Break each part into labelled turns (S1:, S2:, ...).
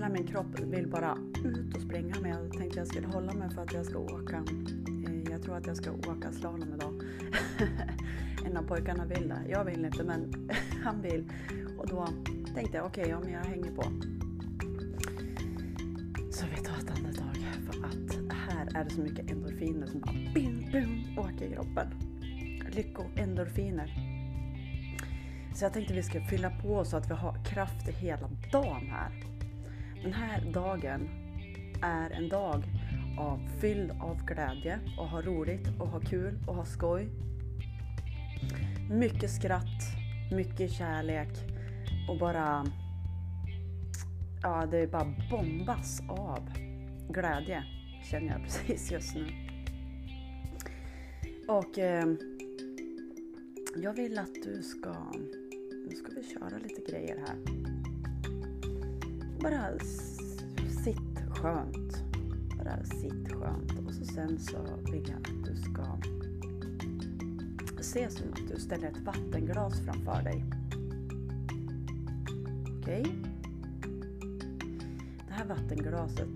S1: Hela min kropp vill bara ut och springa men jag tänkte jag skulle hålla mig för att jag ska åka. Eh, jag tror att jag ska åka slalom idag. en av pojkarna vill det. Jag vill inte men han vill. Och då tänkte jag okej, okay, ja, men jag hänger på. Så vi tar ett andetag för att här är det så mycket endorfiner som bara bim, bim, åker i kroppen. Lyckoendorfiner. Så jag tänkte vi ska fylla på så att vi har kraft hela dagen här. Den här dagen är en dag av fylld av glädje och ha roligt och ha kul och ha skoj. Mycket skratt, mycket kärlek och bara... Ja, det är bara bombas av glädje känner jag precis just nu. Och eh, jag vill att du ska... Nu ska vi köra lite grejer. Bara sitt skönt. Bara sitt skönt. Och så sen så vill jag att du ska se som att du ställer ett vattenglas framför dig. Okej? Okay? Det här vattenglaset,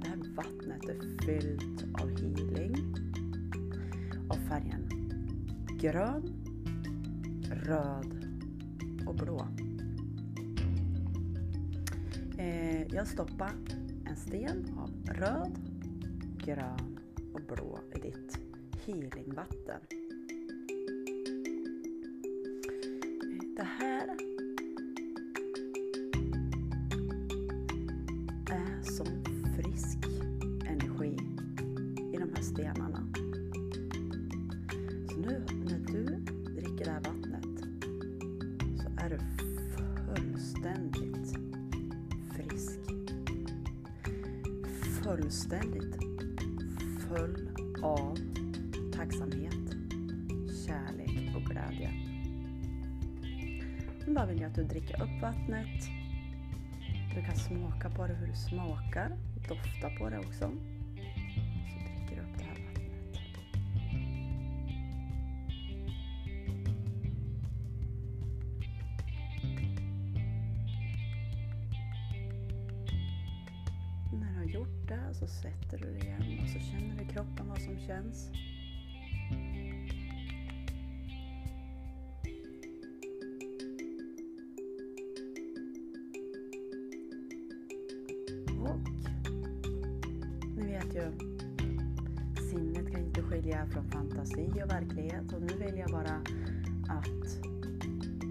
S1: det här vattnet är fyllt av healing av färgen grön, röd och blå. Eh, jag stoppar en sten av röd, grön och blå i ditt healingvatten. Eh, det här är som frisk energi i de här stenarna. Så nu när du dricker det här vattnet så är du fullständigt frisk. Fullständigt full av tacksamhet, kärlek och glädje. Nu bara vill jag att du dricker upp vattnet. Du kan smaka på det hur det smakar, dofta på det också. Gjort det så sätter du dig igen och så känner du i kroppen vad som känns. Och ni vet ju, sinnet kan inte skilja från fantasi och verklighet och nu vill jag bara att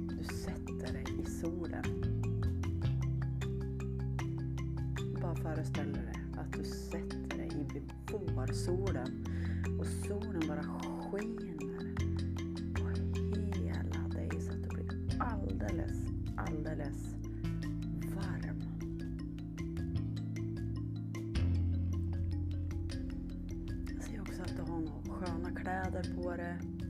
S1: du sätter dig i solen. Bara föreställ dig att du sätter dig i vårsolen och solen bara skiner på hela dig så att du blir alldeles, alldeles varm. Jag ser också att du har några sköna kläder på dig.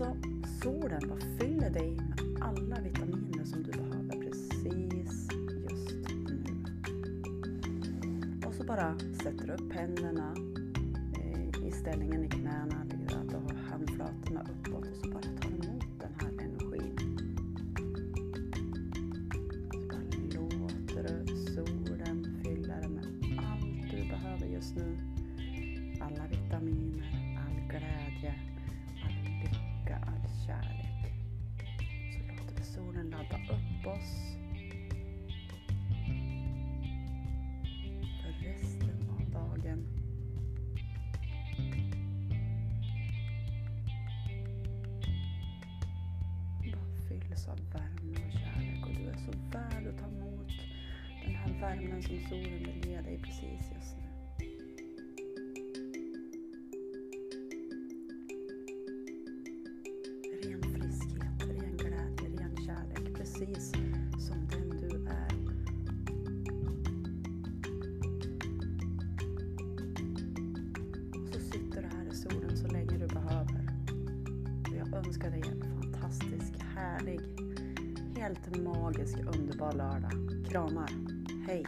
S1: Och så solen bara fyller dig med alla vitaminer som du behöver precis just nu. Och så bara sätter du upp händerna eh, i ställningen i knäna, att du har handflatorna uppåt och så bara tar oss för resten av dagen. Bara fylls av värme och kärlek och du är så värd att ta emot den här värmen som solen vill ge dig precis just nu. Ren friskhet, ren glädje, ren kärlek. Precis härlig, helt magisk, underbar lördag. Kramar. Hej!